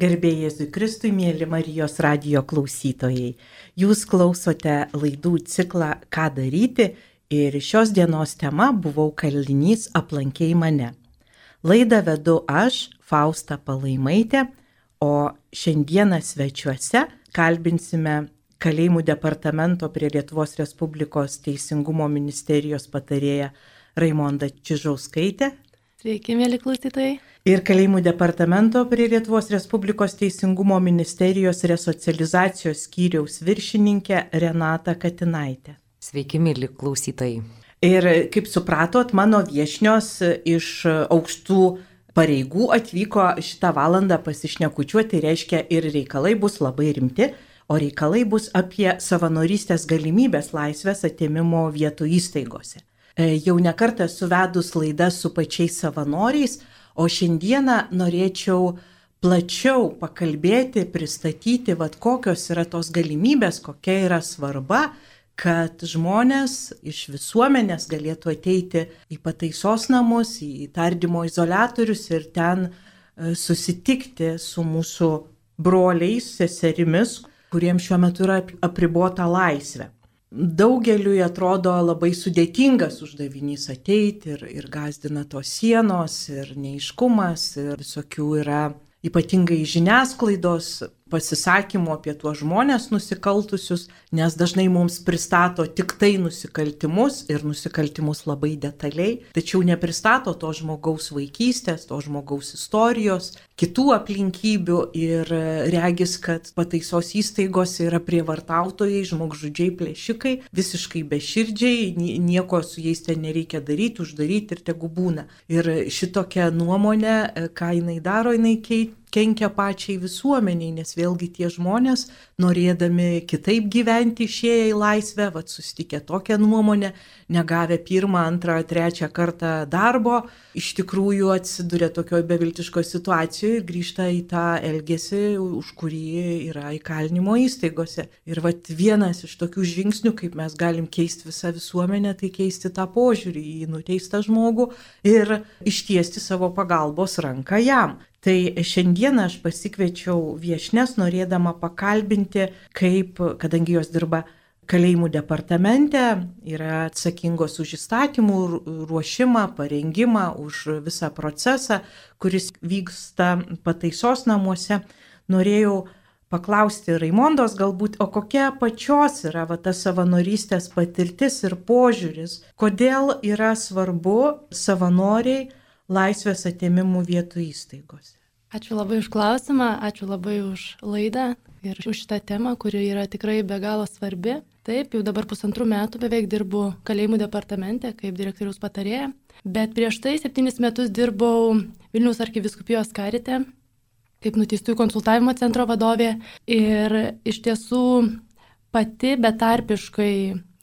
Garbėjai Jėzui Kristui, mėly Marijos radio klausytojai. Jūs klausote laidų ciklą Ką daryti ir šios dienos tema buvau kalinys aplankiai mane. Laidą vedu aš, Fausta Palaimaitė, o šiandieną svečiuose kalbinsime Kalėjimų departamento prie Lietuvos Respublikos Teisingumo ministerijos patarėją Raimondą Čižauskaitę. Sveiki, mėly klausytojai ir Kalėjimų departamento prie Lietuvos Respublikos Teisingumo ministerijos resocializacijos skyriaus viršininkė Renata Katinaitė. Sveiki, mėly klausytojai. Ir kaip supratot, mano viešnios iš aukštų pareigų atvyko šitą valandą pasišnekučiuoti, reiškia ir reikalai bus labai rimti, o reikalai bus apie savanorystės galimybės laisvės atėmimo vietų įstaigose. E, jau nekartą suvedus laidas su pačiais savanoriais, O šiandieną norėčiau plačiau pakalbėti, pristatyti, vad kokios yra tos galimybės, kokia yra svarba, kad žmonės iš visuomenės galėtų ateiti į pataisos namus, į tardymo izolatorius ir ten e, susitikti su mūsų broliais, seserimis, kuriems šiuo metu yra apribota laisvė daugeliui atrodo labai sudėtingas uždavinys ateiti ir, ir gazdina tos sienos ir neiškumas ir visokių yra ypatingai žiniasklaidos pasisakymų apie tuos žmonės nusikaltusius, nes dažnai mums pristato tik tai nusikaltimus ir nusikaltimus labai detaliai, tačiau nepristato to žmogaus vaikystės, to žmogaus istorijos, kitų aplinkybių ir regis, kad pataisos įstaigose yra prievartautojai, žmogžudžiai, plėšikai, visiškai beširdžiai, nieko su jais ten nereikia daryti, uždaryti ir tegu būna. Ir šitokia nuomonė, ką jinai daro, jinai keit kenkia pačiai visuomeniai, nes vėlgi tie žmonės, norėdami kitaip gyventi, išėję į laisvę, vad susitikę tokią nuomonę, negavę pirmą, antrą, trečią kartą darbo, iš tikrųjų atsiduria tokioje beviltiškoje situacijoje ir grįžta į tą elgesį, už kurį yra įkalinimo įstaigose. Ir vad vienas iš tokių žingsnių, kaip mes galim keisti visą visuomenę, tai keisti tą požiūrį į nuteistą žmogų ir ištiesti savo pagalbos ranką jam. Tai šiandieną aš pasikviečiau viešnes norėdama pakalbinti, kaip, kadangi jos dirba kalėjimų departamente, yra atsakingos už įstatymų ruošimą, parengimą, už visą procesą, kuris vyksta pataisos namuose, norėjau paklausti Raimondos galbūt, o kokia pačios yra va, ta savanorystės patirtis ir požiūris, kodėl yra svarbu savanoriai laisvės atėmimų vietų įstaigose. Ačiū labai už klausimą, ačiū labai už laidą ir už šitą temą, kuri yra tikrai be galo svarbi. Taip, jau dabar pusantrų metų beveik dirbu kalėjimų departamente kaip direktoriaus patarėja, bet prieš tai septynis metus dirbau Vilnius arkiviskupijos karite kaip nuteistųjų konsultavimo centro vadovė ir iš tiesų pati betarpiškai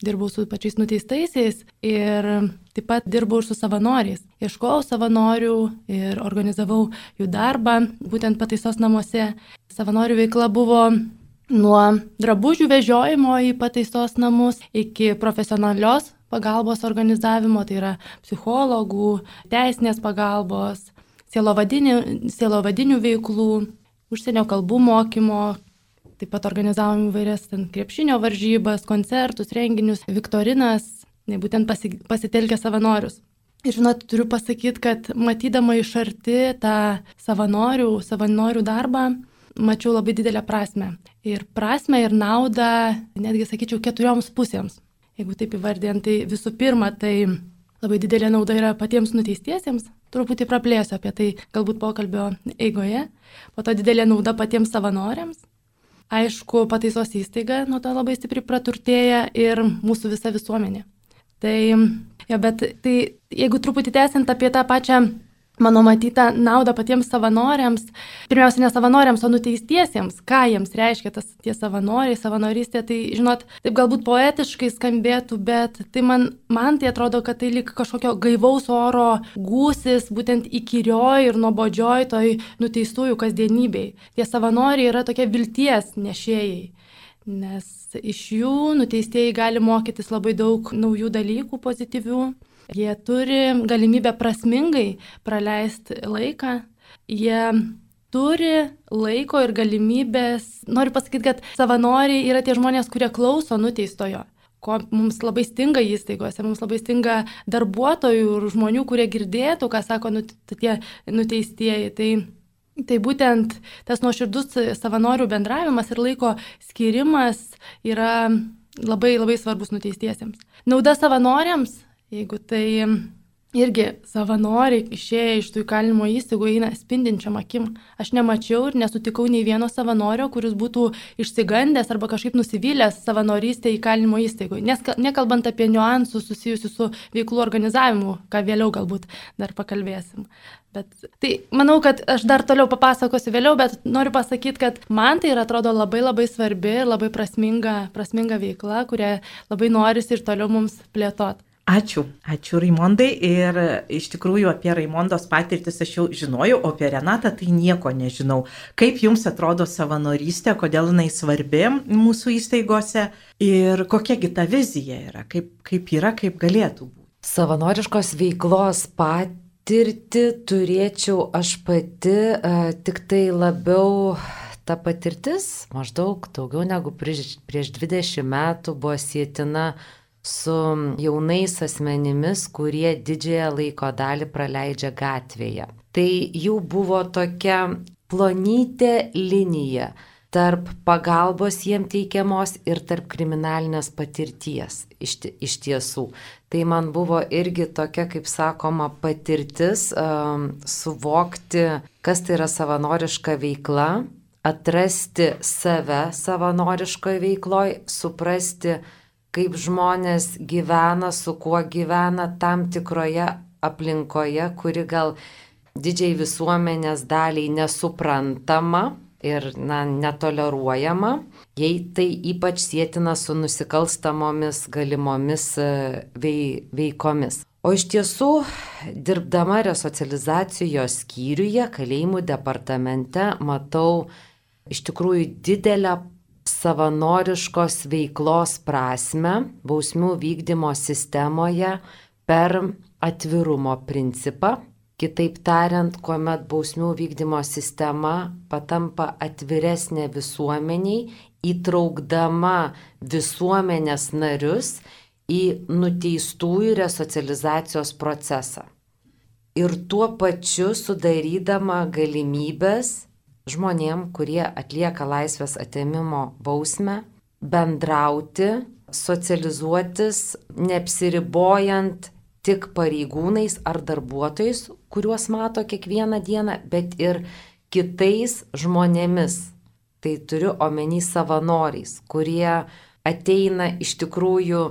dirbau su pačiais nuteistaisiais ir taip pat dirbau ir su savanoriais. Ieškojau savanorių ir organizavau jų darbą, būtent pataisos namuose. Savanorių veikla buvo nuo drabužių vežiojimo į pataisos namus iki profesionalios pagalbos organizavimo, tai yra psichologų, teisinės pagalbos, sielovadinių, sielovadinių veiklų, užsienio kalbų mokymo, Taip pat organizavom įvairias krepšinio varžybas, koncertus, renginius, viktorinas, būtent pasi, pasitelkę savanorius. Ir žinot, turiu pasakyti, kad matydama iš arti tą savanorių, savanorių darbą, mačiau labai didelę prasme. Ir prasme ir naudą, netgi sakyčiau, keturioms pusėms. Jeigu taip įvardėjant, tai visų pirma, tai labai didelė nauda yra patiems nuteistiesiems. Truputį praplėsiu apie tai galbūt pokalbio eigoje. Po to didelė nauda patiems savanoriams. Aišku, pataisos įstaiga nuo to labai stipriai praturtėja ir mūsų visa visuomenė. Tai, jo, bet tai jeigu truputį tęsiant apie tą pačią mano matytą naudą patiems savanoriams, pirmiausia, ne savanoriams, o nuteistiesiems, ką jiems reiškia tas tie savanoriai, savanorystė, tai, žinot, taip galbūt poetiškai skambėtų, bet tai man, man tai atrodo, kad tai lik kažkokio gaivaus oro gūsis, būtent įkyrioj ir nuobodžioj toj nuteistųjų kasdienybei. Tie savanoriai yra tokie vilties nešėjai. Nes iš jų nuteistieji gali mokytis labai daug naujų dalykų pozityvių, Jie turi galimybę prasmingai praleisti laiką, jie turi laiko ir galimybės. Noriu pasakyti, kad savanoriai yra tie žmonės, kurie klauso nuteistojo ko mums labai stinga įstaigose, mums labai stinga darbuotojų ir žmonių, kurie girdėtų, ką sako tie nuteistieji. Tai, tai būtent tas nuoširdus savanorių bendravimas ir laiko skirimas yra labai labai svarbus nuteistiesiems. Nauda savanoriams, jeigu tai irgi savanoriai išėję iš tų įkalinimo įstaigų eina spindinčiam akim. Aš nemačiau ir nesutikau nei vieno savanorio, kuris būtų išsigandęs arba kažkaip nusivylęs savanorystė įkalinimo įstaigų. Nes nekalbant apie niuansus susijusius su veiklų organizavimu, ką vėliau galbūt dar pakalbėsim. Bet tai manau, kad aš dar toliau papasakosiu vėliau, bet noriu pasakyti, kad man tai yra atrodo labai labai svarbi ir labai prasminga, prasminga veikla, kurią labai norisi ir toliau mums plėtoti. Ačiū, ačiū Raimondai ir iš tikrųjų apie Raimondos patirtis aš jau žinojau, o apie Renatą tai nieko nežinau. Kaip jums atrodo savanorystė, kodėl jinai svarbi mūsų įstaigose ir kokiagi ta vizija yra, kaip, kaip yra, kaip galėtų būti. Savanoriškos veiklos patirtį turėčiau aš pati, uh, tik tai labiau ta patirtis, maždaug daugiau negu prieš, prieš 20 metų buvo sėtina su jaunais asmenimis, kurie didžiąją laiko dalį praleidžia gatvėje. Tai jų buvo tokia plonytė linija tarp pagalbos jiem teikiamos ir tarp kriminalinės patirties iš, iš tiesų. Tai man buvo irgi tokia, kaip sakoma, patirtis um, suvokti, kas tai yra savanoriška veikla, atrasti save savanoriškoje veikloje, suprasti, kaip žmonės gyvena, su kuo gyvena tam tikroje aplinkoje, kuri gal didžiai visuomenės daliai nesuprantama ir na, netoleruojama, jei tai ypač sėtina su nusikalstamomis galimomis e, vei, veikomis. O iš tiesų, dirbdama resocializacijos skyriuje, kalėjimų departamente, matau iš tikrųjų didelę savanoriškos veiklos prasme bausmių vykdymo sistemoje per atvirumo principą. Kitaip tariant, kuomet bausmių vykdymo sistema patampa atviresnė visuomeniai, įtraukdama visuomenės narius į nuteistųjų resocializacijos procesą. Ir tuo pačiu sudarydama galimybės žmonėm, kurie atlieka laisvės atėmimo bausmę, bendrauti, socializuotis, neapsiribojant tik pareigūnais ar darbuotojais, kuriuos mato kiekvieną dieną, bet ir kitais žmonėmis. Tai turiu omeny savanoriais, kurie ateina iš tikrųjų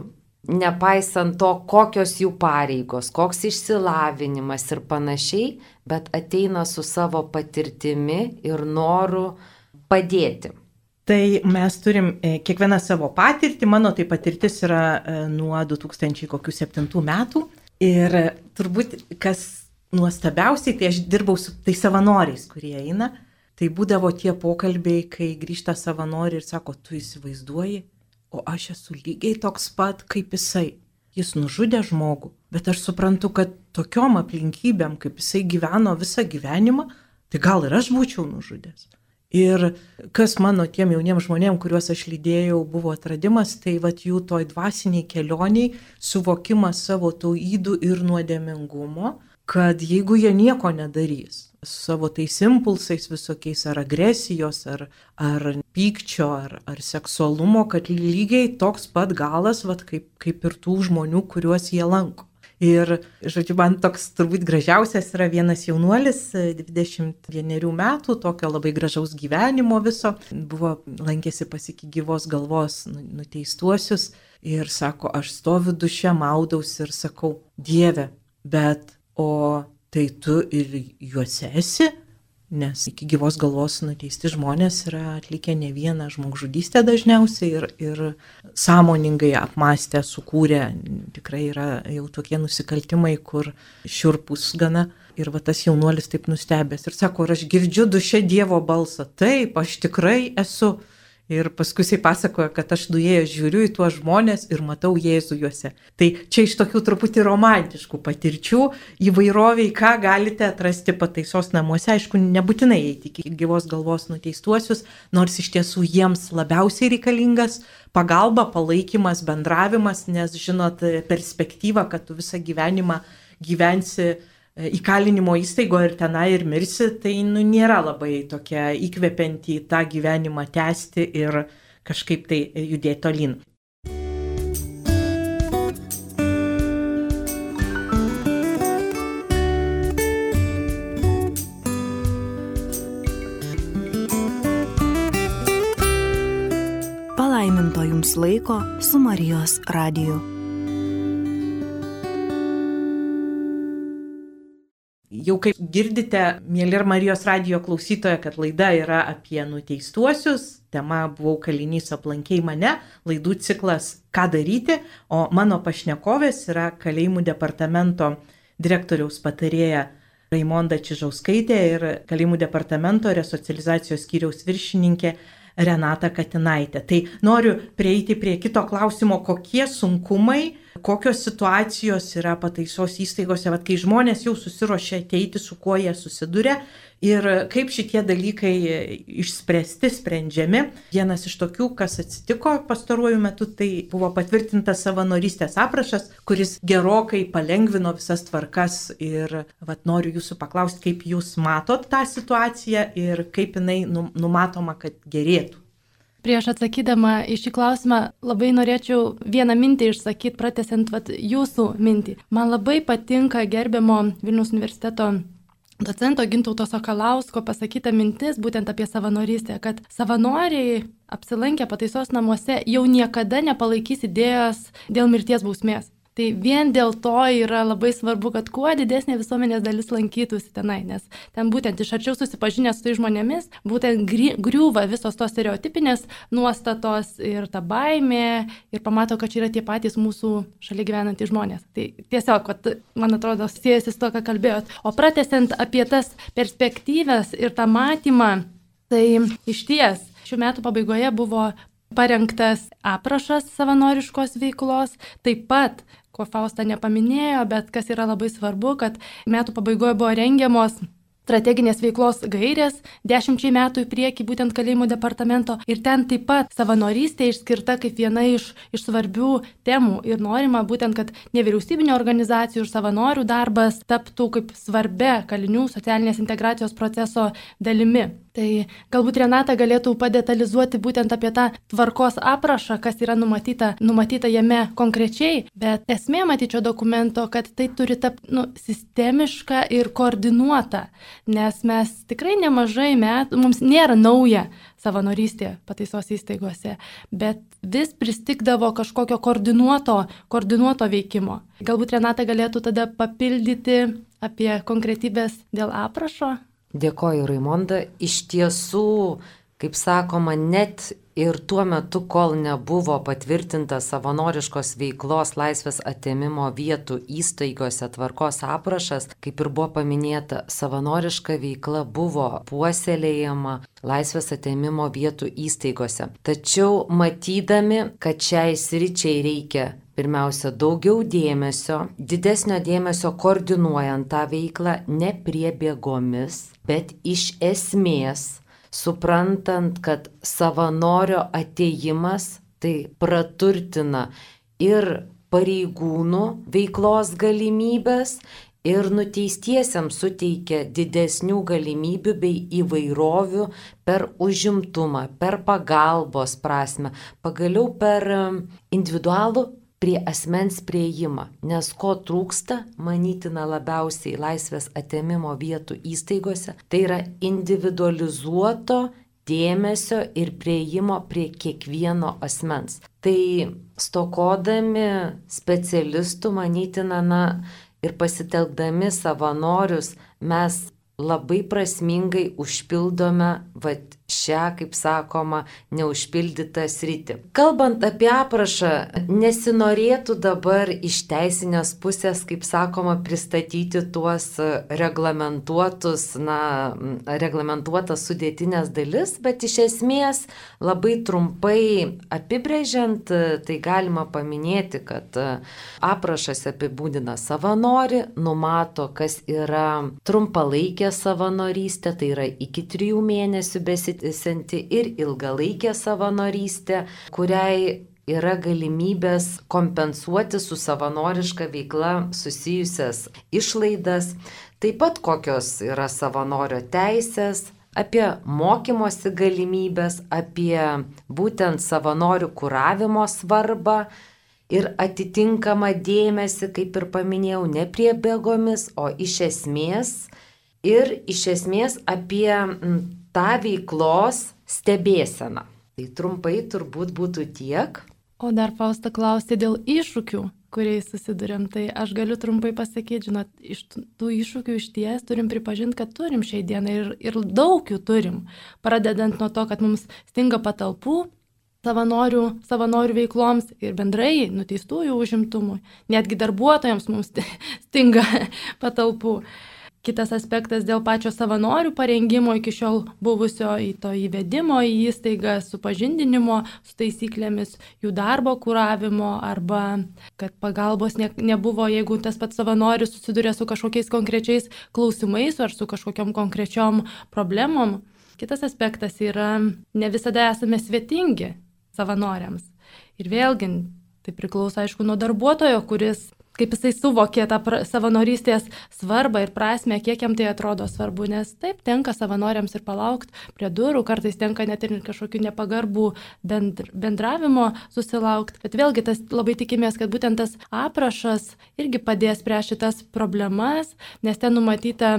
nepaisant to, kokios jų pareigos, koks išsilavinimas ir panašiai, bet ateina su savo patirtimi ir noru padėti. Tai mes turim e, kiekvieną savo patirtį, mano tai patirtis yra e, nuo 2007 metų. Ir turbūt kas nuostabiausiai, tai aš dirbau su tai savanoriais, kurie eina, tai būdavo tie pokalbiai, kai grįžta savanoriai ir sako, tu įsivaizduoji, o aš esu lygiai toks pat kaip jisai. Jis nužudė žmogų, bet aš suprantu, kad tokiom aplinkybėm, kaip jisai gyveno visą gyvenimą, tai gal ir aš būčiau nužudęs. Ir kas mano tiem jauniems žmonėms, kuriuos aš lydėjau, buvo atradimas, tai vad jų toj dvasiniai kelioniai suvokimas savo tų įdų ir nuodėmingumo, kad jeigu jie nieko nedarys, savo tais impulsais visokiais ar agresijos, ar, ar pykčio, ar, ar seksualumo, kad lygiai toks pat galas, vat, kaip, kaip ir tų žmonių, kuriuos jie lanko. Ir, žodžiu, man toks turbūt gražiausias yra vienas jaunuolis, 21 metų, tokio labai gražaus gyvenimo viso, buvo lankėsi pas iki gyvos galvos nu, nuteistuosius ir sako, aš stoviu duše, maudausi ir sakau, Dieve, bet o tai tu ir juose esi, nes iki gyvos galvos nuteisti žmonės yra atlikę ne vieną žmogžudystę dažniausiai ir, ir sąmoningai apmastę, sukūrę, tikrai yra jau tokie nusikaltimai, kur šiurpus gana. Ir va tas jaunuolis taip nustebęs ir sako, aš girdžiu duše Dievo balsą. Taip, aš tikrai esu. Ir paskui jisai pasakoja, kad aš nuėjęs žiūriu į tuos žmonės ir matau Jėzų juose. Tai čia iš tokių truputį romantiškų patirčių įvairoviai, ką galite atrasti pataisos namuose. Aišku, nebūtinai eiti iki gyvos galvos nuteistuosius, nors iš tiesų jiems labiausiai reikalingas pagalba, palaikymas, bendravimas, nes žinot perspektyvą, kad tu visą gyvenimą gyvensi įkalinimo įstaigoje ir tenai ir mirsi, tai nu, nėra labai tokia įkvepianti tą gyvenimą tęsti ir kažkaip tai judėti tolin. Palaiminto jums laiko su Marijos radiju. Jau kaip girdite, mėly ir Marijos radijo klausytoja, kad laida yra apie nuteistuosius, tema buvau kalinys aplankiai mane, laidų ciklas Ką daryti, o mano pašnekovės yra kalėjimų departamento direktoriaus patarėja Raimonda Čižauskaitė ir kalėjimų departamento resocializacijos skyriaus viršininkė Renata Katinaitė. Tai noriu prieiti prie kito klausimo, kokie sunkumai, kokios situacijos yra pataisos įstaigose, vat, kai žmonės jau susirošia ateiti, su kuo jie susiduria ir kaip šitie dalykai išspręsti, sprendžiami. Vienas iš tokių, kas atsitiko pastaruoju metu, tai buvo patvirtintas savanorystės aprašas, kuris gerokai palengvino visas tvarkas ir vat, noriu jūsų paklausti, kaip jūs matot tą situaciją ir kaip jinai numatoma, kad gerėtų. Prieš atsakydama į šį klausimą labai norėčiau vieną mintį išsakyti, pratesiant vat, jūsų mintį. Man labai patinka gerbiamo Vilnius universiteto docento Gintauto Sokalausko pasakyta mintis būtent apie savanorystę, kad savanoriai apsilankę pataisos namuose jau niekada nepalaikys idėjos dėl mirties bausmės. Tai vien dėl to yra labai svarbu, kad kuo didesnė visuomenės dalis lankytųsi tenai, nes ten būtent iš arčiau susipažinęs su tai žmonėmis, būtent griūva visos tos stereotipinės nuostatos ir ta baimė ir pamato, kad čia yra tie patys mūsų šalia gyvenantys žmonės. Tai tiesiog, kad, man atrodo, siejasi su to, ką kalbėjot. O pratesiant apie tas perspektyvas ir tą matymą, tai iš ties šių metų pabaigoje buvo parengtas aprašas savanoriškos veiklos, taip pat ko Fausta nepaminėjo, bet kas yra labai svarbu, kad metų pabaigoje buvo rengiamos strateginės veiklos gairės dešimčiai metų į priekį būtent kalėjimų departamento ir ten taip pat savanorystė išskirta kaip viena iš, iš svarbių temų ir norima būtent, kad nevyriausybinio organizacijų ir savanorių darbas taptų kaip svarbia kalinių socialinės integracijos proceso dalimi. Tai galbūt Renata galėtų padetalizuoti būtent apie tą tvarkos aprašą, kas yra numatyta, numatyta jame konkrečiai, bet esmė matyčio dokumento, kad tai turi tapti nu, sistemiška ir koordinuota, nes mes tikrai nemažai metų, mums nėra nauja savanorystė pataisos įstaigose, bet vis pristikdavo kažkokio koordinuoto, koordinuoto veikimo. Galbūt Renata galėtų tada papildyti apie konkretybės dėl aprašo. Dėkoju, Raimonda. Iš tiesų, kaip sakoma, net ir tuo metu, kol nebuvo patvirtintas savanoriškos veiklos laisvės atėmimo vietų įstaigose tvarkos aprašas, kaip ir buvo paminėta, savanoriška veikla buvo puoselėjama laisvės atėmimo vietų įstaigose. Tačiau matydami, kad šiai sričiai reikia pirmiausia, daugiau dėmesio, didesnio dėmesio koordinuojant tą veiklą ne priebėgomis, bet iš esmės, suprantant, kad savanorio ateimas tai praturtina ir pareigūnų veiklos galimybės, ir nuteistiesiams suteikia didesnių galimybių bei įvairovių per užimtumą, per pagalbos prasme, pagaliau per individualų prie asmens prieimą, nes ko trūksta, manytina labiausiai laisvės atėmimo vietų įstaigose, tai yra individualizuoto dėmesio ir prieimo prie kiekvieno asmens. Tai stokodami specialistų, manytina, na, ir pasitelkdami savanorius, mes labai prasmingai užpildome vat, šią, kaip sakoma, neužpildytą sritį. Kalbant apie aprašą, nesinorėtų dabar iš teisinės pusės, kaip sakoma, pristatyti tuos reglamentuotus, na, reglamentuotas sudėtinės dalis, bet iš esmės labai trumpai apibrėžiant, tai galima paminėti, kad aprašas apibūdina savanori, numato, kas yra trumpalaikė savanorystė, tai yra iki trijų mėnesių besitęsianti ir ilgalaikė savanorystė, kuriai yra galimybės kompensuoti su savanoriška veikla susijusias išlaidas, taip pat kokios yra savanorio teisės, apie mokymosi galimybės, apie būtent savanorių kuravimo svarbą ir atitinkamą dėmesį, kaip ir paminėjau, ne prie bėgomis, o iš esmės. Ir iš esmės apie tą veiklos stebėseną. Tai trumpai turbūt būtų tiek. O dar Fausta klausė dėl iššūkių, kuriais susidurėm. Tai aš galiu trumpai pasakyti, žinot, iš tų iššūkių iš ties turim pripažinti, kad turim šiai dienai ir, ir daug jų turim. Pradedant nuo to, kad mums stinga patalpų, savanorių, savanorių veikloms ir bendrai nuteistųjų užimtumui. Netgi darbuotojams mums stinga patalpų. Kitas aspektas dėl pačio savanorių parengimo iki šiol buvusio į to įvedimo į įstaigą, supažindinimo su taisyklėmis, jų darbo kūravimo arba kad pagalbos ne, nebuvo, jeigu tas pats savanoris susiduria su kažkokiais konkrečiais klausimais ar su kažkokiam konkrečiom problemom. Kitas aspektas yra, ne visada esame svetingi savanoriams. Ir vėlgi, tai priklauso aišku nuo darbuotojo, kuris kaip jisai suvokė tą savanorystės svarbą ir prasme, kiek jam tai atrodo svarbu, nes taip tenka savanoriams ir palaukti prie durų, kartais tenka net ir kažkokių nepagarbų bendr bendravimo susilaukti, bet vėlgi tas labai tikimės, kad būtent tas aprašas irgi padės prie šitas problemas, nes ten numatyta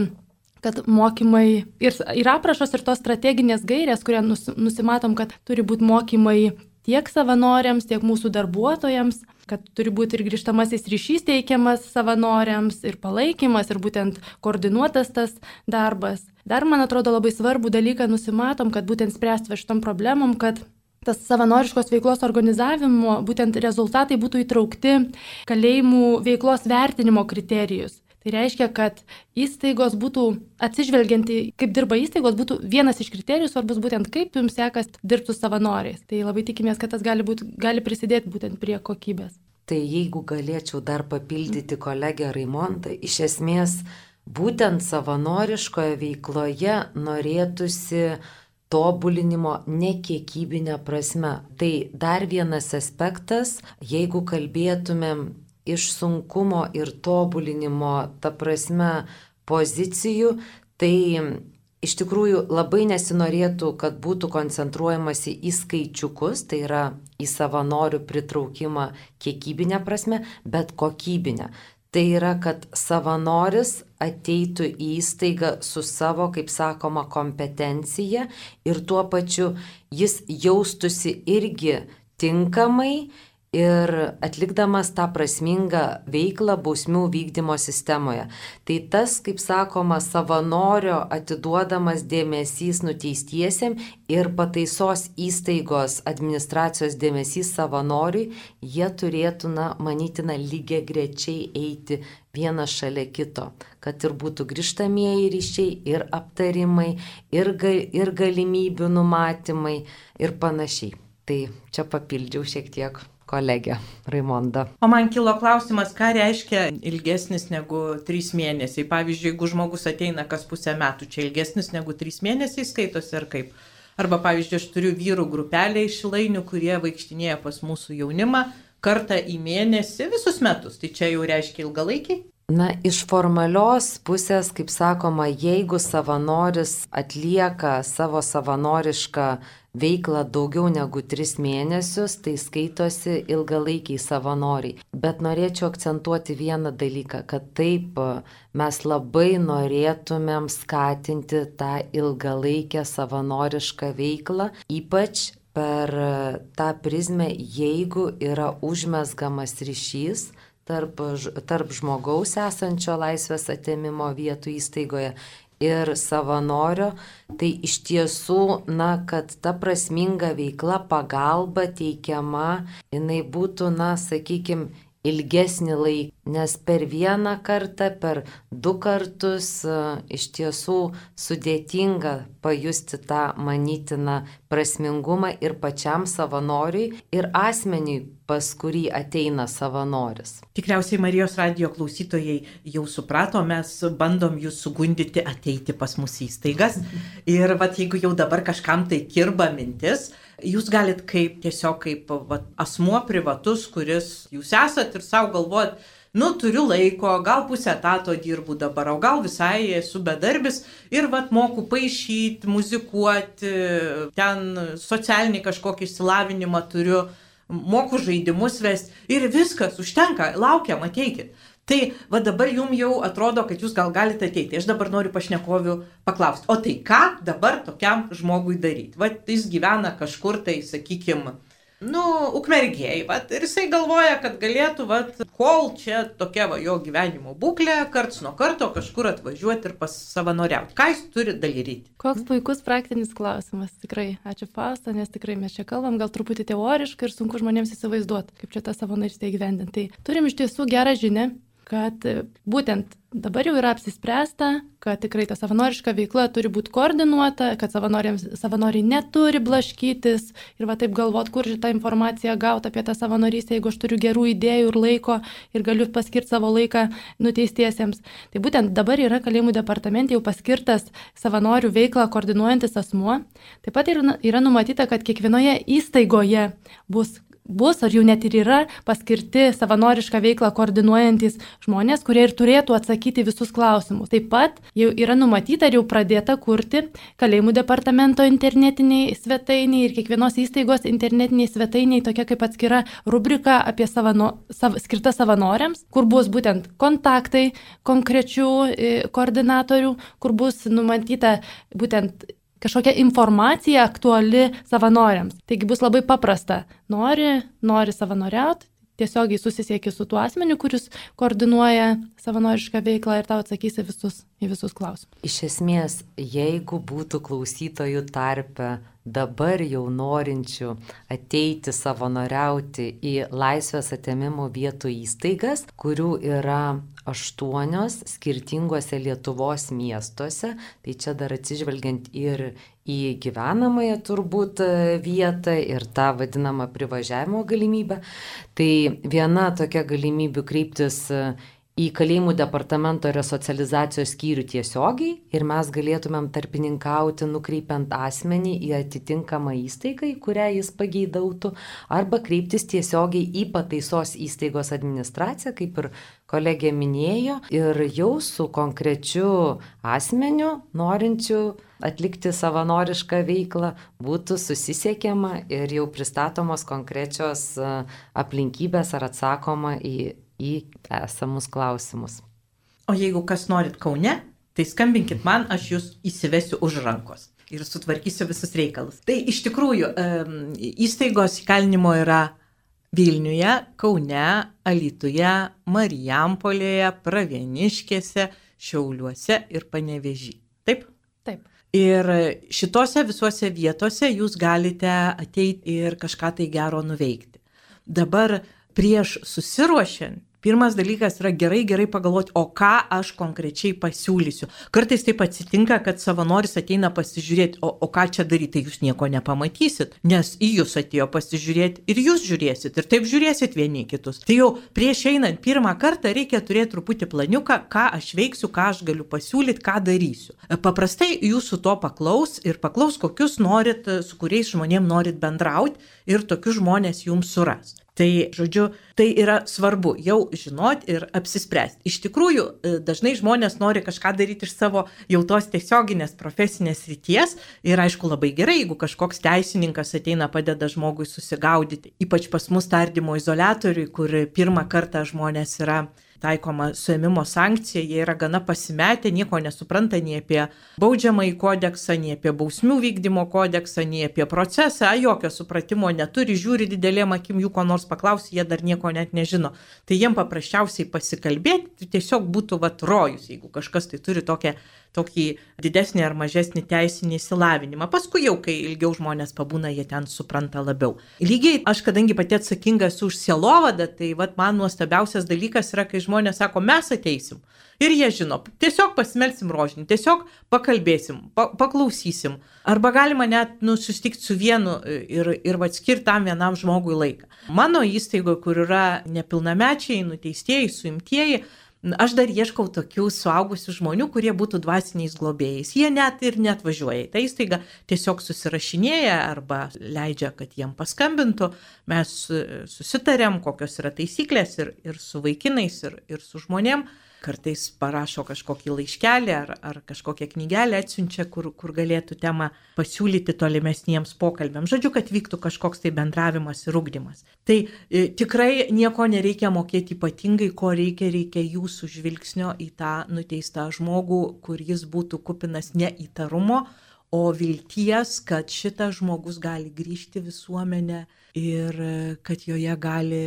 kad mokymai ir, ir aprašos, ir tos strateginės gairės, kurią nus, nusimatom, kad turi būti mokymai tiek savanoriams, tiek mūsų darbuotojams, kad turi būti ir grįžtamasis ryšys teikiamas savanoriams, ir palaikymas, ir būtent koordinuotas tas darbas. Dar, man atrodo, labai svarbų dalyką nusimatom, kad būtent spręsti šitom problemom, kad tas savanoriškos veiklos organizavimo būtent rezultatai būtų įtraukti kalėjimų veiklos vertinimo kriterijus. Tai reiškia, kad įstaigos būtų, atsižvelgiant į kaip dirba įstaigos, būtų vienas iš kriterijų svarbus būtent kaip jums sekas dirbti su savanoriais. Tai labai tikimės, kad tas gali, būt, gali prisidėti būtent prie kokybės. Tai jeigu galėčiau dar papildyti kolegę Raimondą, iš esmės būtent savanoriškoje veikloje norėtųsi tobulinimo nekiekybinė prasme. Tai dar vienas aspektas, jeigu kalbėtumėm iš sunkumo ir tobulinimo, ta prasme, pozicijų, tai iš tikrųjų labai nesinorėtų, kad būtų koncentruojamasi į skaičiukus, tai yra į savanorių pritraukimą kiekybinę prasme, bet kokybinę. Tai yra, kad savanoris ateitų į įstaigą su savo, kaip sakoma, kompetencija ir tuo pačiu jis jaustusi irgi tinkamai ir atlikdamas tą prasmingą veiklą bausmių vykdymo sistemoje. Tai tas, kaip sakoma, savanorio atiduodamas dėmesys nuteistiesiam ir pataisos įstaigos administracijos dėmesys savanoriui, jie turėtų, na, manytina, lygiai grečiai eiti vienas šalia kito, kad ir būtų grįžtamieji ryšiai, ir aptarimai, ir, ga, ir galimybių numatymai ir panašiai. Tai čia papildžiau šiek tiek kolegė Raimonda. O man kilo klausimas, ką reiškia ilgesnis negu 3 mėnesiai. Pavyzdžiui, jeigu žmogus ateina kas pusę metų, čia ilgesnis negu 3 mėnesiai skaitosi ar kaip. Arba, pavyzdžiui, aš turiu vyrų grupelę iš lainių, kurie vaikštinėja pas mūsų jaunimą kartą į mėnesį visus metus. Tai čia jau reiškia ilgalaikiai? Na, iš formalios pusės, kaip sakoma, jeigu savanoris atlieka savo savanorišką veiklą daugiau negu tris mėnesius, tai skaitosi ilgalaikiai savanoriai. Bet norėčiau akcentuoti vieną dalyką, kad taip mes labai norėtumėm skatinti tą ilgalaikę savanorišką veiklą, ypač per tą prizmę, jeigu yra užmesgamas ryšys tarp, tarp žmogaus esančio laisvės atėmimo vietų įstaigoje ir savanorio, tai iš tiesų, na, kad ta prasminga veikla, pagalba teikiama, jinai būtų, na, sakykime, ilgesnį laiką, nes per vieną kartą, per du kartus e, iš tiesų sudėtinga pajusti tą manytiną prasmingumą ir pačiam savanoriui, ir asmeniui, pas kurį ateina savanoris. Tikriausiai Marijos radio klausytojai jau suprato, mes bandom jūs sugundyti ateiti pas mūsų įstaigas. Ir vat, jeigu jau dabar kažkam tai kirba mintis, jūs galit kaip tiesiog kaip va, asmuo privatus, kuris jūs esat ir savo galvojat, nu turiu laiko, gal pusę etato dirbu dabar, o gal visai esu bedarbis ir vat moku paaišyti, muzikuoti, ten socialinį kažkokį išsilavinimą turiu, moku žaidimus vesti ir viskas, užtenka, laukiam, ateikit. Tai va dabar jums jau atrodo, kad jūs gal galite ateiti. Aš dabar noriu pašnekovių paklausti, o tai ką dabar tokiam žmogui daryti? Va jis gyvena kažkur tai, sakykime, nu, ukmergėjai, va, ir jisai galvoja, kad galėtų, va, kol čia tokia va jo gyvenimo būklė, karts nuo karto kažkur atvažiuoti ir pasavanoriauti. Ką jis turi daryti? Koks puikus praktinis klausimas, tikrai. Ačiū Fausta, nes tikrai mes čia kalbam gal truputį teoriškai ir sunku žmonėms įsivaizduoti, kaip čia tą savanorystę įgyvendinti. Tai turim iš tiesų gerą žinę, kad būtent dabar jau yra apsispręsta, kad tikrai ta savanoriška veikla turi būti koordinuota, kad savanoriai neturi blaškytis ir va taip galvot, kur šitą informaciją gauti apie tą savanorystę, jeigu aš turiu gerų idėjų ir laiko ir galiu paskirti savo laiką nuteistiesiems. Tai būtent dabar yra kalėjimų departamente jau paskirtas savanorių veiklą koordinuojantis asmuo. Taip pat yra, numatyta, kad kiekvienoje įstaigoje bus bus, ar jų net ir yra paskirti savanorišką veiklą koordinuojantis žmonės, kurie ir turėtų atsakyti visus klausimus. Taip pat jau yra numatyta ir jau pradėta kurti kalėjimų departamento internetiniai svetainiai ir kiekvienos įstaigos internetiniai svetainiai, tokia kaip atskira rubrika apie savano, sav, skirtą savanoriams, kur bus būtent kontaktai konkrečių e, koordinatorių, kur bus numatyta būtent kažkokia informacija aktuali savanoriams. Taigi bus labai paprasta. Nori, nori savanoriauti, tiesiogiai susisieki su tuo asmeniu, kuris koordinuoja savanorišką veiklą ir tau atsakysi visus, į visus klausimus. Iš esmės, jeigu būtų klausytojų tarpe dabar jau norinčių ateiti savanoriauti į laisvės atėmimo vietų įstaigas, kurių yra aštuonios skirtingose Lietuvos miestuose, tai čia dar atsižvelgiant ir į gyvenamąją turbūt vietą ir tą vadinamą privažiavimo galimybę. Tai viena tokia galimybė kreiptis į kalėjimų departamento resocializacijos skyrių tiesiogiai ir mes galėtumėm tarpininkauti, nukreipiant asmenį į atitinkamą įstaigą, į kurią jis pageidautų, arba kreiptis tiesiogiai į pataisos įstaigos administraciją, kaip ir kolegė minėjo, ir jau su konkrečiu asmeniu, norinčiu atlikti savanorišką veiklą, būtų susisiekiama ir jau pristatomos konkrečios aplinkybės ar atsakoma į į esamus klausimus. O jeigu kas norit Kaune, tai skambinkit man, aš jūs įsivesiu už rankos ir sutvarkysiu visus reikalus. Tai iš tikrųjų įstaigos įkalinimo yra Vilniuje, Kaune, Alituje, Marijampolėje, Pravieniškėse, Šiauliuose ir Panevežį. Taip? Taip. Ir šitose visuose vietose jūs galite ateiti ir kažką tai gero nuveikti. Dabar prieš susiruošiant Pirmas dalykas yra gerai, gerai pagalvoti, o ką aš konkrečiai pasiūlysiu. Kartais taip atsitinka, kad savanoris ateina pasižiūrėti, o, o ką čia daryti, tai jūs nieko nepamatysit, nes į jūs atėjo pasižiūrėti ir jūs žiūrėsit ir taip žiūrėsit vieni kitus. Tai jau prieš einant pirmą kartą reikia turėti truputį planiuką, ką aš veiksiu, ką aš galiu pasiūlyti, ką darysiu. Paprastai jūsų to paklaus ir paklaus, kokius norit, su kuriais žmonėm norit bendrauti ir tokius žmonės jums suras. Tai, žodžiu, tai yra svarbu jau žinoti ir apsispręsti. Iš tikrųjų, e, dažnai žmonės nori kažką daryti iš savo jau tos tiesioginės profesinės ryties ir aišku labai gerai, jeigu kažkoks teisininkas ateina padeda žmogui susigaudyti. Ypač pas mus tardymo izolatoriui, kur pirmą kartą žmonės yra taikoma suėmimo sankcija, jie yra gana pasimetę, nieko nesupranta nei apie baudžiamąjį kodeksą, nei apie bausmių vykdymo kodeksą, nei apie procesą, jokio supratimo neturi, žiūri didelėm akim jų ko nors paklausti, jie dar nieko net nežino. Tai jiem paprasčiausiai pasikalbėti tiesiog būtų vat rojus, jeigu kažkas tai turi tokią tokį didesnį ar mažesnį teisinį įsilavinimą. Paskui jau, kai ilgiau žmonės pabūna, jie ten supranta labiau. Lygiai aš, kadangi pati atsakinga esu už sielovadą, tai vat, man nuostabiausias dalykas yra, kai žmonės sako, mes ateisim. Ir jie žino, tiesiog pasimelsim rožinį, tiesiog pakalbėsim, pa paklausysim. Arba galima net nu, susitikti su vienu ir, ir atskirti tam vienam žmogui laiką. Mano įstaigoje, kur yra nepilnamečiai, nuteistieji, suimtieji, Aš dar ieškau tokių suaugusių žmonių, kurie būtų dvasiniais globėjais. Jie net ir net važiuoja į tą įstaigą, tiesiog susirašinėja arba leidžia, kad jiem paskambintų. Mes susitarėm, kokios yra taisyklės ir, ir su vaikinais, ir, ir su žmonėm kartais parašo kažkokį laiškelį ar, ar kažkokią knygelę atsiunčia, kur, kur galėtų temą pasiūlyti tolimesniems pokalbėms. Žodžiu, kad vyktų kažkoks tai bendravimas ir ugdymas. Tai e, tikrai nieko nereikia mokėti ypatingai, ko reikia, reikia jūsų žvilgsnio į tą nuteistą žmogų, kur jis būtų kupinas ne įtarumo, o vilties, kad šitas žmogus gali grįžti visuomenę ir e, kad joje gali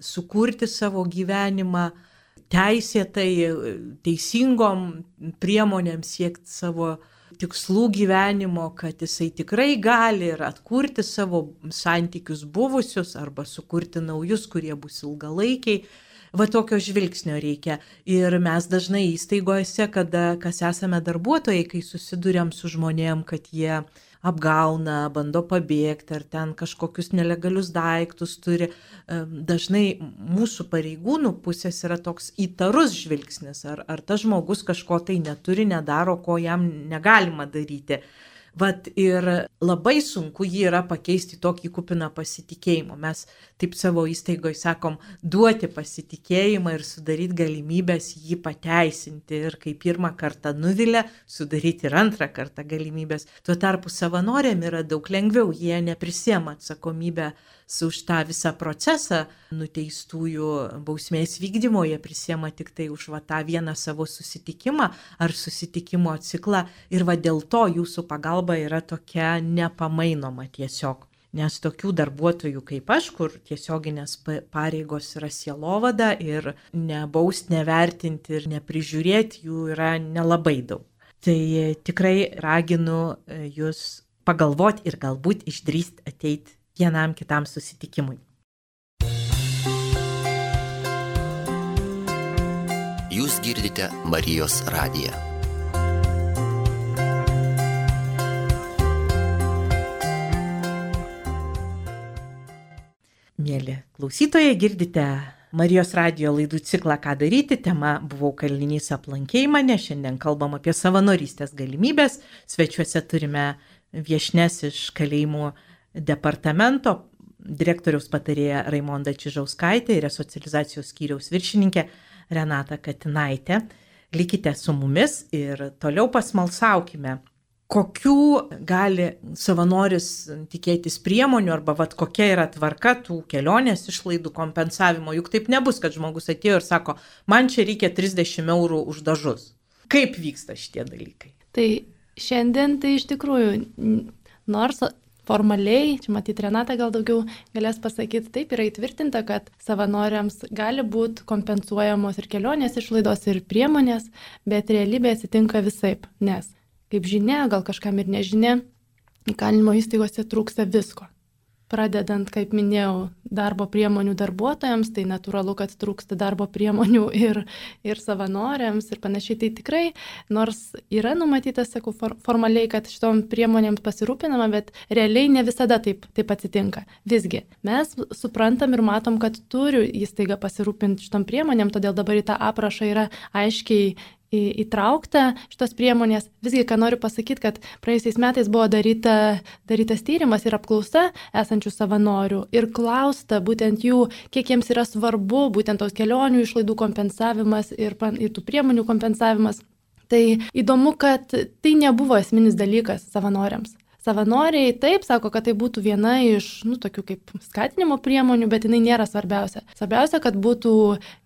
sukurti savo gyvenimą teisėtai, teisingom priemonėm siekti savo tikslų gyvenimo, kad jisai tikrai gali ir atkurti savo santykius buvusius arba sukurti naujus, kurie bus ilgalaikiai. Va tokio žvilgsnio reikia. Ir mes dažnai įstaigose, kada kas esame darbuotojai, kai susidurėm su žmonėm, kad jie apgauna, bando pabėgti ar ten kažkokius nelegalius daiktus turi. Dažnai mūsų pareigūnų pusės yra toks įtarus žvilgsnis, ar, ar tas žmogus kažko tai neturi, nedaro, ko jam negalima daryti. Vat ir labai sunku jį yra pakeisti tokį kupiną pasitikėjimo. Mes taip savo įstaigoje sakom, duoti pasitikėjimą ir sudaryti galimybės jį pateisinti. Ir kai pirmą kartą nuvilia, sudaryti ir antrą kartą galimybės. Tuo tarpu savanoriam yra daug lengviau, jie neprisėma atsakomybę su už tą visą procesą nuteistųjų bausmės vykdymo, jie prisėma tik tai už va, tą vieną savo susitikimą ar susitikimo ciklą ir va dėl to jūsų pagalba yra tokia nepamainoma tiesiog. Nes tokių darbuotojų kaip aš, kur tiesioginės pareigos yra sielovada ir nebaust, nevertinti ir neprižiūrėti jų yra nelabai daug. Tai tikrai raginu e, jūs pagalvoti ir galbūt išdrįst ateiti vienam kitam susitikimui. Jūs girdite Marijos radiją. Mėly klausytojai, girdite Marijos radio laidų ciklą Ką daryti, tema buvau kalinys aplankėjai mane, šiandien kalbam apie savanorystės galimybės, svečiuose turime viešnes iš kalėjimų departamento direktoriaus patarėja Raimonda Čižauskaitė ir resocializacijos skyriaus viršininkė Renata Katinaitė. Likite su mumis ir toliau pasmalsaukime, kokių gali savanoris tikėtis priemonių arba vat, kokia yra tvarka tų kelionės išlaidų kompensavimo. Juk taip nebus, kad žmogus atėjo ir sako, man čia reikia 30 eurų už dažus. Kaip vyksta šitie dalykai? Tai šiandien tai iš tikrųjų, nors formaliai, čia matyti Renata gal daugiau galės pasakyti, taip yra įtvirtinta, kad savanoriams gali būti kompensuojamos ir kelionės išlaidos, ir priemonės, bet realybė atsitinka visaip, nes, kaip žinia, gal kažkam ir nežinia, įkalinimo įstaigose trūksta visko pradedant, kaip minėjau, darbo priemonių darbuotojams, tai natūralu, kad trūksta darbo priemonių ir, ir savanoriams ir panašiai. Tai tikrai, nors yra numatyta, sakau, for, formaliai, kad šitom priemonėms pasirūpinama, bet realiai ne visada taip, taip atsitinka. Visgi, mes suprantam ir matom, kad turi įstaiga pasirūpinti šitom priemonėm, todėl dabar į tą aprašą yra aiškiai įtraukta šitos priemonės. Visgi, ką noriu pasakyti, kad praėjusiais metais buvo daryta, darytas tyrimas ir apklausa esančių savanorių ir klausta būtent jų, kiek jiems yra svarbu būtent tos kelionių išlaidų kompensavimas ir, ir tų priemonių kompensavimas. Tai įdomu, kad tai nebuvo esminis dalykas savanoriams. Savanoriai taip sako, kad tai būtų viena iš, nu, tokių kaip skatinimo priemonių, bet jinai nėra svarbiausia. Svarbiausia, kad būtų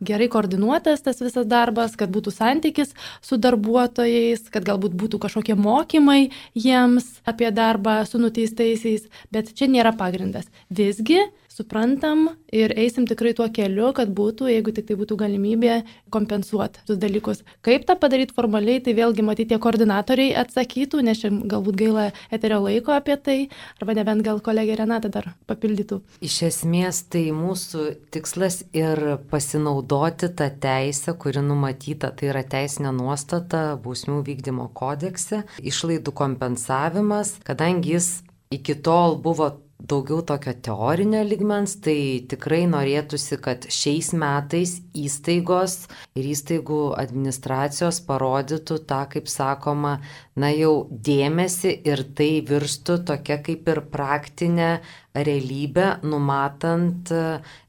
gerai koordinuotas tas visas darbas, kad būtų santykis su darbuotojais, kad galbūt būtų kažkokie mokymai jiems apie darbą su nuteistaisiais, bet čia nėra pagrindas. Visgi suprantam ir eisim tikrai tuo keliu, kad būtų, jeigu tik tai būtų galimybė, kompensuoti tuos dalykus. Kaip tą padaryti formaliai, tai vėlgi matyti tie koordinatoriai atsakytų, nes čia galbūt gaila eterio laiko apie tai, arba nebent gal kolegė Renata dar papildytų. Iš esmės tai mūsų tikslas ir pasinaudoti tą teisę, kuri numatyta, tai yra teisinė nuostata bausmių vykdymo kodekse, išlaidų kompensavimas, kadangi jis iki tol buvo daugiau tokio teorinio ligmens, tai tikrai norėtųsi, kad šiais metais įstaigos ir įstaigų administracijos parodytų tą, kaip sakoma, na jau dėmesį ir tai virstų tokia kaip ir praktinė realybė, numatant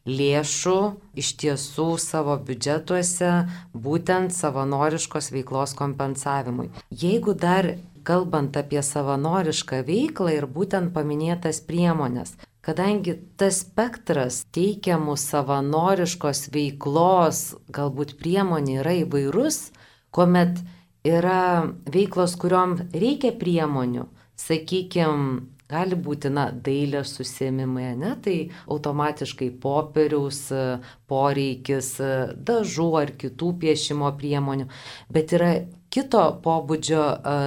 lėšų iš tiesų savo biudžetuose būtent savanoriškos veiklos kompensavimui. Jeigu dar kalbant apie savanorišką veiklą ir būtent paminėtas priemonės. Kadangi tas spektras teikiamų savanoriškos veiklos galbūt priemonė yra įvairus, kuomet yra veiklos, kuriuom reikia priemonių, sakykime, gali būti, na, dailės susėmimai, ne, tai automatiškai popieriaus poreikis, dažų ar kitų piešimo priemonių, bet yra kito pobūdžio,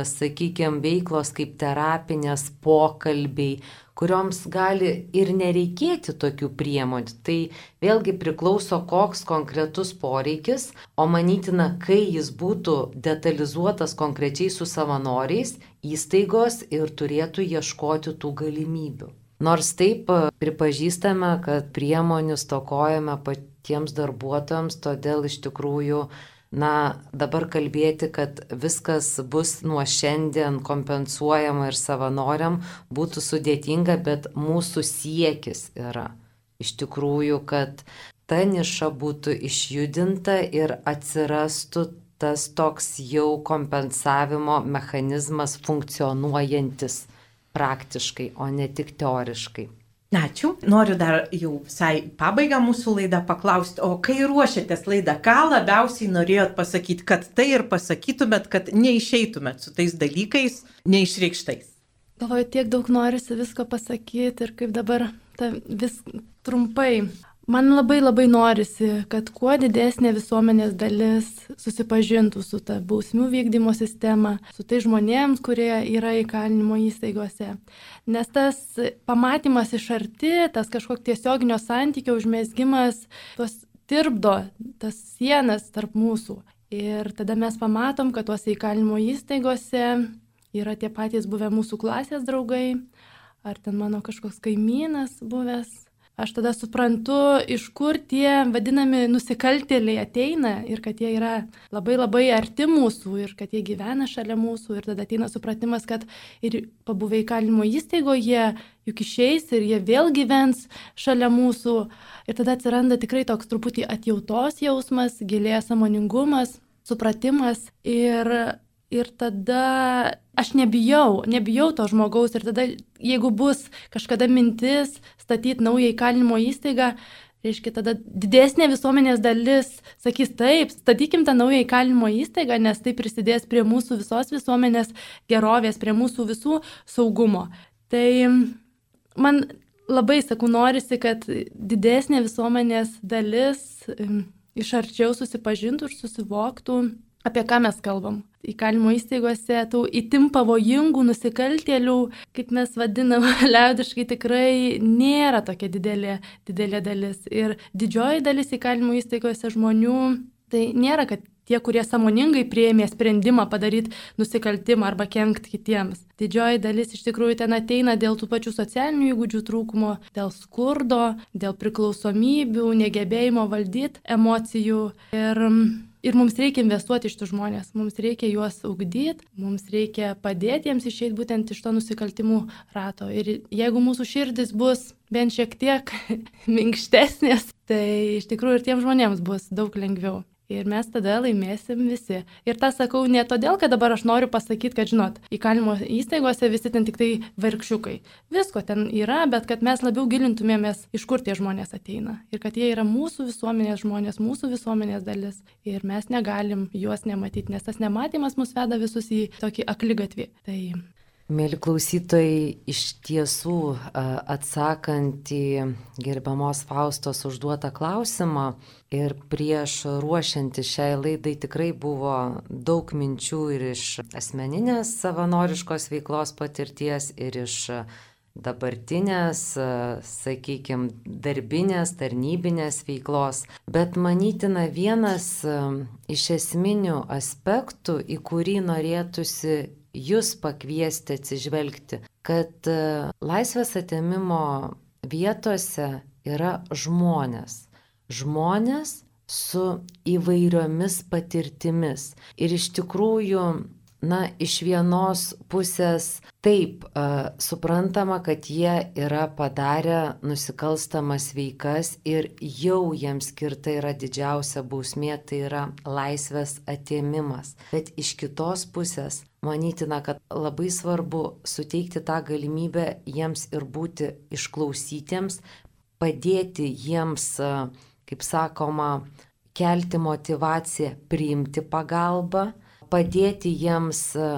sakykime, veiklos kaip terapinės pokalbiai, kurioms gali ir nereikėti tokių priemonių. Tai vėlgi priklauso, koks konkretus poreikis, o manytina, kai jis būtų detalizuotas konkrečiai su savanoriais, įstaigos ir turėtų ieškoti tų galimybių. Nors taip pripažįstame, kad priemonių stokojame patiems darbuotojams, todėl iš tikrųjų na, dabar kalbėti, kad viskas bus nuo šiandien kompensuojama ir savanoriam būtų sudėtinga, bet mūsų siekis yra iš tikrųjų, kad ta niša būtų išjudinta ir atsirastų tas toks jau kompensavimo mechanizmas funkcionuojantis praktiškai, o ne tik teoriškai. Ačiū. Noriu dar jau visai pabaigą mūsų laidą paklausti, o kai ruošiatės laidą, ką labiausiai norėjot pasakyti, kad tai ir pasakytumėt, kad neišeitumėt su tais dalykais neišreikštais? Galvoju, tiek daug norisi visko pasakyti ir kaip dabar ta, vis trumpai. Man labai labai norisi, kad kuo didesnė visuomenės dalis susipažintų su ta bausmių vykdymo sistema, su tai žmonėms, kurie yra įkalinimo įstaigose. Nes tas pamatymas iš arti, tas kažkoks tiesioginio santykio užmėsgymas, tos tirpdo tas sienas tarp mūsų. Ir tada mes pamatom, kad tuose įkalinimo įstaigose yra tie patys buvę mūsų klasės draugai, ar ten mano kažkoks kaimynas buvęs aš tada suprantu, iš kur tie vadinami nusikaltėliai ateina ir kad jie yra labai labai arti mūsų ir kad jie gyvena šalia mūsų ir tada ateina supratimas, kad ir pabuvę įkalinimo įstaigoje juk išeis ir jie vėl gyvens šalia mūsų. Ir tada atsiranda tikrai toks truputį atjautos jausmas, gilės samoningumas, supratimas. Ir ir tada aš nebijau, nebijau to žmogaus ir tada, jeigu bus kažkada mintis statyti naują įkalinimo įstaigą, reiškia, tada didesnė visuomenės dalis sakys taip, statykim tą naują įkalinimo įstaigą, nes tai prisidės prie mūsų visos visuomenės gerovės, prie mūsų visų saugumo. Tai man labai, sakau, norisi, kad didesnė visuomenės dalis iš arčiau susipažintų ir susivoktų, apie ką mes kalbam įkalinimo įstaigose tų itin pavojingų nusikaltėlių, kaip mes vadinam liaudiškai, tikrai nėra tokia didelė, didelė dalis. Ir didžioji dalis įkalinimo įstaigose žmonių, tai nėra, kad tie, kurie samoningai prieėmė sprendimą padaryti nusikaltimą arba kenkti kitiems. Didžioji dalis iš tikrųjų ten ateina dėl tų pačių socialinių įgūdžių trūkumo, dėl skurdo, dėl priklausomybių, negebėjimo valdyti emocijų. Ir Ir mums reikia investuoti iš tų žmonės, mums reikia juos ugdyti, mums reikia padėti jiems išeiti būtent iš to nusikaltimų rato. Ir jeigu mūsų širdis bus bent šiek tiek minkštesnės, tai iš tikrųjų ir tiems žmonėms bus daug lengviau. Ir mes tada laimėsim visi. Ir tą sakau ne todėl, kad dabar aš noriu pasakyti, kad, žinot, įkalinimo įstaigose visi ten tik tai vargšiukai. Visko ten yra, bet kad mes labiau gilintumėmės, iš kur tie žmonės ateina. Ir kad jie yra mūsų visuomenės žmonės, mūsų visuomenės dalis. Ir mes negalim juos nematyti, nes tas nematymas mus veda visus į tokį aklygatvį. Tai Mėly klausytojai, iš tiesų atsakant į gerbiamos Faustos užduotą klausimą ir prieš ruošiantį šiai laidai tikrai buvo daug minčių ir iš asmeninės savanoriškos veiklos patirties, ir iš dabartinės, sakykime, darbinės, tarnybinės veiklos, bet manytina vienas iš esminių aspektų, į kurį norėtųsi jūs pakviesti atsižvelgti, kad e, laisvės atėmimo vietose yra žmonės. Žmonės su įvairiomis patirtimis. Ir iš tikrųjų na, iš vienos pusės taip uh, suprantama, kad jie yra padarę nusikalstamas veikas ir jau jiems skirta yra didžiausia bausmė, tai yra laisvės atėmimas. Bet iš kitos pusės manytina, kad labai svarbu suteikti tą galimybę jiems ir būti išklausytiems, padėti jiems, kaip sakoma, kelti motivaciją priimti pagalbą padėti jiems e,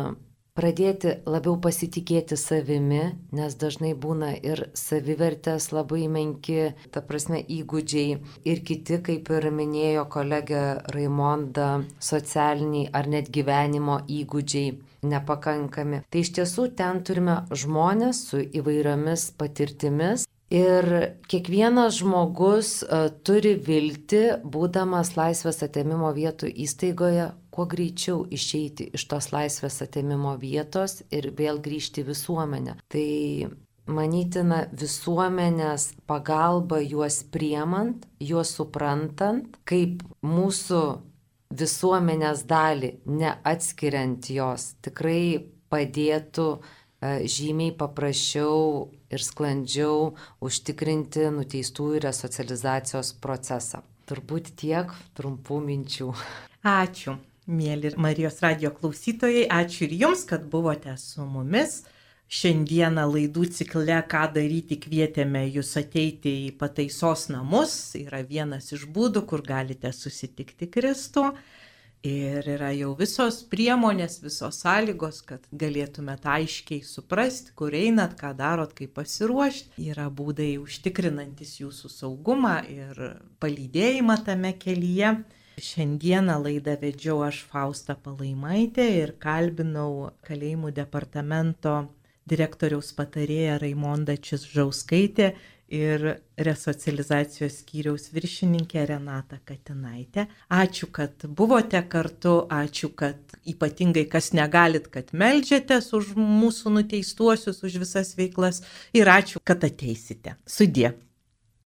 pradėti labiau pasitikėti savimi, nes dažnai būna ir savivertės labai menki, ta prasme įgūdžiai ir kiti, kaip ir minėjo kolegė Raimonda, socialiniai ar net gyvenimo įgūdžiai nepakankami. Tai iš tiesų ten turime žmonės su įvairiomis patirtimis. Ir kiekvienas žmogus uh, turi vilti, būdamas laisvės atėmimo vietų įstaigoje, kuo greičiau išeiti iš tos laisvės atėmimo vietos ir vėl grįžti į visuomenę. Tai manytina visuomenės pagalba juos priemant, juos suprantant, kaip mūsų visuomenės dalį, neatskiriant jos, tikrai padėtų e, žymiai paprasčiau ir sklandžiau užtikrinti nuteistųjų resocializacijos procesą. Turbūt tiek trumpų minčių. Ačiū. Mėly Marijos radio klausytojai, ačiū ir jums, kad buvote su mumis. Šiandieną laidų cikle, ką daryti, kvietėme jūs ateiti į pataisos namus. Yra vienas iš būdų, kur galite susitikti Kristų. Ir yra jau visos priemonės, visos sąlygos, kad galėtumėte aiškiai suprasti, kur einat, ką darot, kaip pasiruošti. Yra būdai užtikrinantis jūsų saugumą ir palydėjimą tame kelyje. Šiandieną laidą vedžiau aš Fausta Palaimaitė ir kalbinau kalėjimų departamento direktoriaus patarėją Raimondą Čisžauskaitę ir resocializacijos skyriaus viršininkė Renata Katinaitė. Ačiū, kad buvote kartu, ačiū, kad ypatingai kas negalit, kad melžiatės už mūsų nuteistuosius, už visas veiklas ir ačiū, kad ateisite. Sudė.